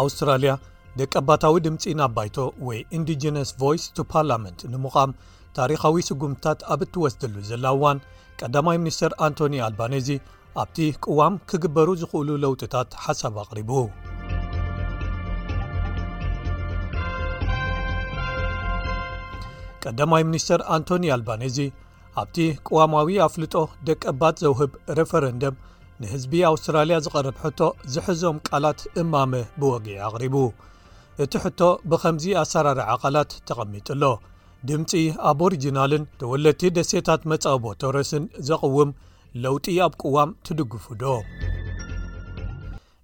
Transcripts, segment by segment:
ኣውስትራልያ ደቀባታዊ ድምፂ ናብ ባይቶ ወይ ኢንዲጅነስ ቮይስ ቱ ፓርላመንት ንምቛም ታሪኻዊ ስጉምትታት ኣብ እትወስደሉ ዘላ እዋን ቀዳማይ ሚኒስተር ኣንቶኒ ኣልባነዚ ኣብቲ ቅዋም ክግበሩ ዝኽእሉ ለውጥታት ሓሳብ ኣቕሪቡ ቀዳማይ ሚኒስተር ኣንቶኒ ኣልባነዚ ኣብቲ ቅዋማዊ ኣፍልጦ ደቀባት ዘውህብ ረፈረንደም ንህዝቢ ኣውስትራልያ ዝቐርብ ሕቶ ዝሕዞም ቃላት እማመ ብወግዒ ኣቕሪቡ እቲ ሕቶ ብኸምዚ ኣሰራርዓ ቓላት ተቐሚጡ ኣሎ ድምጺ ኣቦሪጅናልን ተወለቲ ደሴታት መጻቦ ቶረስን ዘቕውም ለውጢ ኣብ ቅዋም ትድግፉ ዶ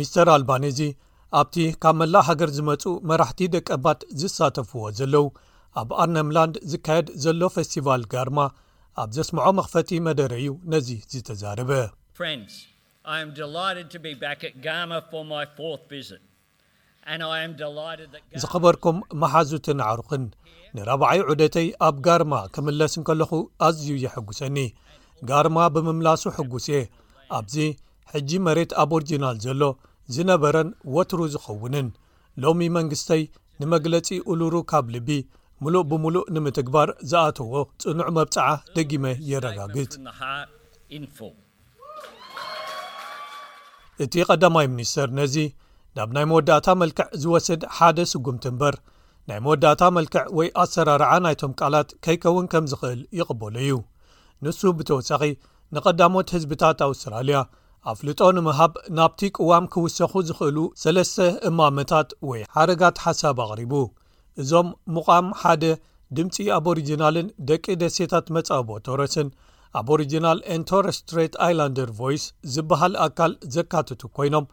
ሚስተር ኣልባነዚ ኣብቲ ካብ መላእ ሃገር ዝመፁ መራሕቲ ደቀባት ዝሳተፍዎ ዘለው ኣብ ኣርነምላንድ ዝካየድ ዘሎ ፈስቲቫል ጋርማ ኣብ ዘስምዖ መኽፈቲ መደረ እዩ ነዚ ዝተዛረበ ዝኸበርኩም መሓዙትን ኣዕሩኽን ንራብዓይ ዑደተይ ኣብ ጋርማ ክምለስ እንከለኹ ኣዝዩ የሐጕሰኒ ጋርማ ብምምላሱ ሕጉስ እየ ኣብዚ ሕጂ መሬት ኣብ ኦርጅናል ዘሎ ዝነበረን ወትሩ ዝኸውንን ሎሚ መንግስተይ ንመግለጺ ኡሉሩ ካብ ልቢ ምሉእ ብምሉእ ንምትግባር ዝኣተዎ ጽኑዕ መብጽዓ ደጊመ የረጋግጽ እቲ ቀዳማይ ሚኒስተር ነዚ ናብ ናይ መወዳእታ መልክዕ ዝወስድ ሓደ ስጕምቲ እምበር ናይ መወዳእታ መልክዕ ወይ ኣሰራርዓ ናይቶም ቃላት ከይከውን ከም ዝኽእል ይቕበሎ እዩ ንሱ ብተወሳኺ ንቐዳሞት ህዝብታት ኣውስትራልያ ኣፍልጦ ንምሃብ ናብቲ ቅዋም ክውሰኹ ዝኽእሉ ሰለስተ እማመታት ወይ ሓረጋት ሓሳብ ኣቕሪቡ እዞም ምቛም ሓደ ድምፂ ኣቦሪጅናልን ደቂ ደሴታት መፃእቦ ቶረስን ኣቦሪጅናል ንቶረስትሬት ኣይላንደር ቮይስ ዝበሃል ኣካል ዘካትቱ ኮይኖም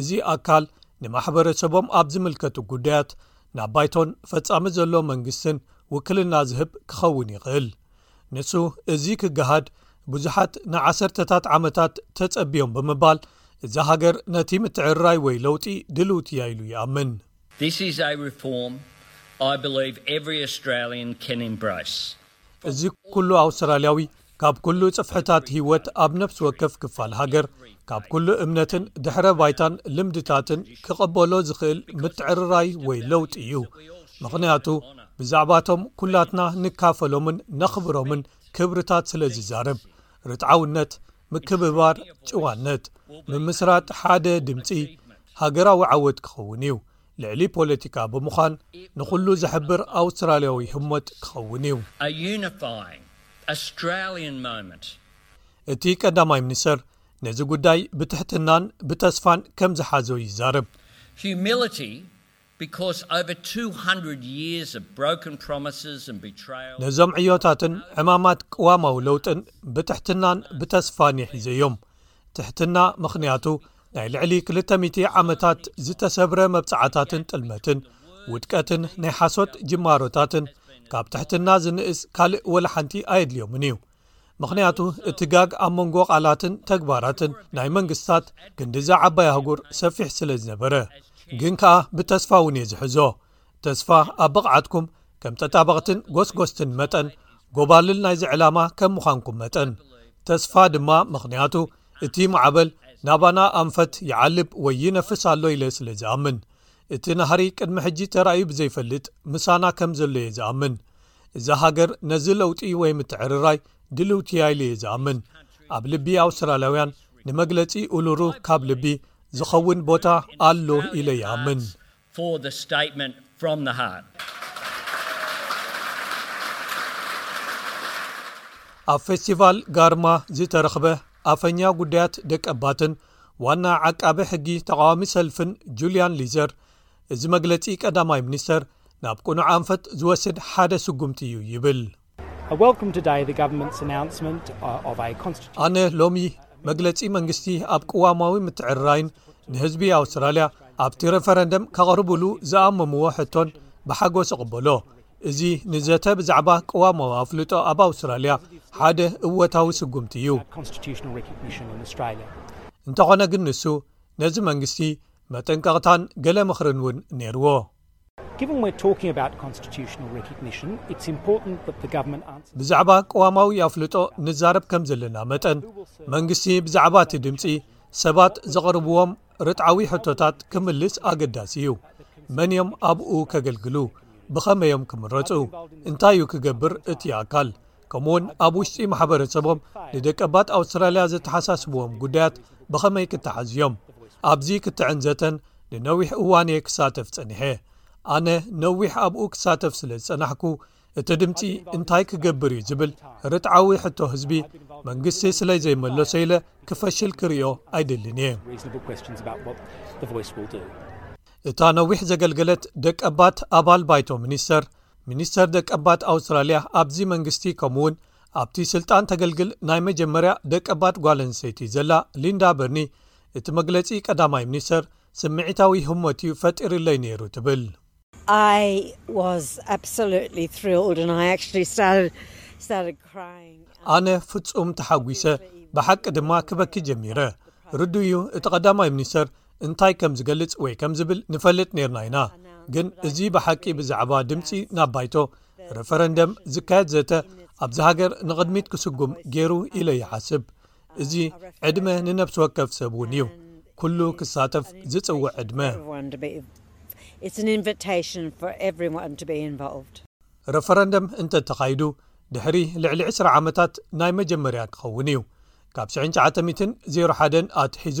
እዚ ኣካል ንማሕበረሰቦም ኣብ ዝምልከቱ ጉዳያት ናብ ባይቶን ፈፃሚ ዘሎ መንግስትን ውክልና ዝህብ ክኸውን ይኽእል ንሱ እዚ ክገሃድ ብዙሓት ንዓሰርተታት ዓመታት ተፀቢዮም ብምባል እዛ ሃገር ነቲ ምትዕርራይ ወይ ለውጢ ድልውቲ እያ ኢሉ ይኣምን This is a reform I believe every Australian can embrace. እዚ ኩሉ ኣውስትራልያዊ ካብ ኩሉ ጽፍሕታት ህይወት ኣብ ነፍሲ ወከፍ ክፋል ሃገር ካብ ኩሉ እምነትን ድሕረ ባይታን ልምድታትን ክቐበሎ ዝኽእል ምትዕርራይ ወይ ለውጢ እዩ ምኽንያቱ ብዛዕባቶም ኩላትና ንካፈሎምን ነኽብሮምን ክብርታት ስለ ዝዛረብ ርትዓውነት ምክብባር ጭዋነት ምምስራት ሓደ ድምፂ ሃገራዊ ዓወት ክኸውን እዩ ልዕሊ ፖለቲካ ብምዃን ንኹሉ ዘሕብር ኣውስትራልያዊ ህሞት ክኸውን እዩ እቲ ቀዳማይ ሚኒስተር ነዚ ጉዳይ ብትሕትናን ብተስፋን ከም ዝሓዞ ይዛረብ because over two hundred years of broken promises and betrayal ነዞም ዕዮታትን ዕማማት ቅዋማዊ ለውጥን ብትሕትናን ብተስፋን የሒዘዮም ትሕትና ምኽንያቱ ናይ ልዕሊ ክልተ ሚእቲ ዓመታት ዝተሰብረ መብጻዓታትን ጥልመትን ውድቀትን ናይ ሓሶት ጅማሮታትን ካብ ትሕትና ዝንእስ ካልእ ወላ ሓንቲ ኣየድልዮምን እዩ ምኽንያቱ እቲ ጋግ ኣብ መንጎ ቃላትን ተግባራትን ናይ መንግስታት ክንዲዛ ዓባይ ኣህጉር ሰፊሕ ስለ ዝነበረ። ግን ከኣ ብተስፋ እውን እየ ዝሕዞ፣ ተስፋ ኣብ ብቕዓትኩም ከም ጠጣበቕትን ጎስጎስትን መጠን ጎባልል ናይዚ ዕላማ ከም ምዃንኩም መጠን ተስፋ ድማ ምኽንያቱ እቲ ማዕበል ናባና ኣንፈት ይዓልብ ወይ ይነፍስ ኣሎ ኢለ ስለ ዝኣምን እቲ ናህሪ ቅድሚ ሕጂ ተራእዩ ብዘይፈልጥ ምሳና ከም ዘሎ እየ ዝኣምን እዛ ሃገር ነዚ ለውጢ ወይ ምትዕርራይ ድልውቲያ ኢሉ እየ ዝኣምን ኣብ ልቢ ኣውስትራልያውያን ንመግለፂ ኡሉሩ ካብ ልቢ ዝኸውን ቦታ ኣሎ ኢለ ይኣምን ኣብ ፌስቲቫል ጋርማ ዝተረኽበ ኣፈኛ ጉዳያት ደቀባትን ዋና ዓቃቢ ሕጊ ተቃዋሚ ሰልፍን ጁልያን ሊዘር እዚ መግለጺ ቀዳማይ ሚኒስተር ናብ ቅኑዕ ኣንፈት ዝወስድ ሓደ ስጉምቲ እዩ ይብል። ኣነ ሎሚ መግለጺ መንግስቲ ኣብ ቅዋማዊ ምትዕርራይን ንህዝቢ ኣውስትራልያ ኣብቲ ረፈረንደም ከቕርብሉ ዝኣመምዎ ሕቶን ብሓጎስ እቕበሎ። እዚ ንዘተ ብዛዕባ ቅዋማዊ ኣፍልጦ ኣብ ኣውስትራልያ ሓደ እወታዊ ስጉምቲ እዩ። እንተኾነ ግን ንሱ ነዚ መንግስቲ መጠንቀቕታን ገለ ምኽርን እውን ነይርዎ። ብዛዕባ ቅዋማዊ ኣፍልጦ ንዛረብ ከም ዘለና መጠን፣ መንግስቲ ብዛዕባ እቲ ድምጺ ሰባት ዘቕርብዎም ርትዓዊ ሕቶታት ክምልስ ኣገዳሲ እዩ። መን እዮም ኣብኡ ከገልግሉ? ብኸመይ እዮም ክምረጹ? እንታይ እዩ ክገብር እቲ ኣካል? ከምኡውን ኣብ ውሽጢ ማሕበረሰቦም ንደቀባት ኣውስትራልያ ዘተሓሳስብዎም ጉዳያት ብኸመይ ክተሓዙ እዮም ኣብዚ ክትዕን ዘተን ንነዊሕ እዋን እየ ክሳተፍ ጸኒሐ ኣነ ነዊሕ ኣብኡ ክሳተፍ ስለ ዝጸናሕኩ እቲ ድምፂ እንታይ ክገብር እዩ ዝብል ርትዓዊ ሕቶ ህዝቢ መንግስቲ ስለ ዘይመለሶ ኢለ ክፈሽል ክርዮ ኣይደልን እየ እታ ነዊሕ ዘገልገለት ደቀባት ኣባል ባይቶ ሚኒስተር ሚኒስተር ደቀባት ኣውስትራልያ ኣብዚ መንግስቲ ከምኡውን ኣብቲ ስልጣን ተገልግል ናይ መጀመርያ ደቀባት ጓለንሰይቲ ዘላ ሊንዳ በርኒ እቲ መግለጺ ቀዳማይ ሚኒስተር ስምዒታዊ ህሞት እዩ ፈጢርለይ ነይሩ ትብል። ኣነ ፍጹም ተሓጒሰ ብሓቂ ድማ ክበኪ ጀሚረ። ርዱእ'ዩ እቲ ቀዳማይ ሚኒስተር እንታይ ከም ዝገልጽ ወይ ከም ዝብል ንፈልጥ ነርና ኢና ግን እዚ ብሓቂ ብዛዕባ ድምፂ ናብ ባይቶ ረፈረንደም ዝካየድ ዘተ ኣብዚ ሃገር ንቕድሚት ክስጉም ገይሩ ኢለ ይሓስብ እዚ ዕድመ ንነብሲ ወከፍ ሰብ እውን እዩ ኩሉ ክሳተፍ ዝጽውዕ ዕድመ ረፈረንደም እንተ ተኻይዱ ድሕሪ ልዕሊ 20 ዓመታት ናይ መጀመርያ ክኸውን እዩ ካብ 99001 ኣትሒዙ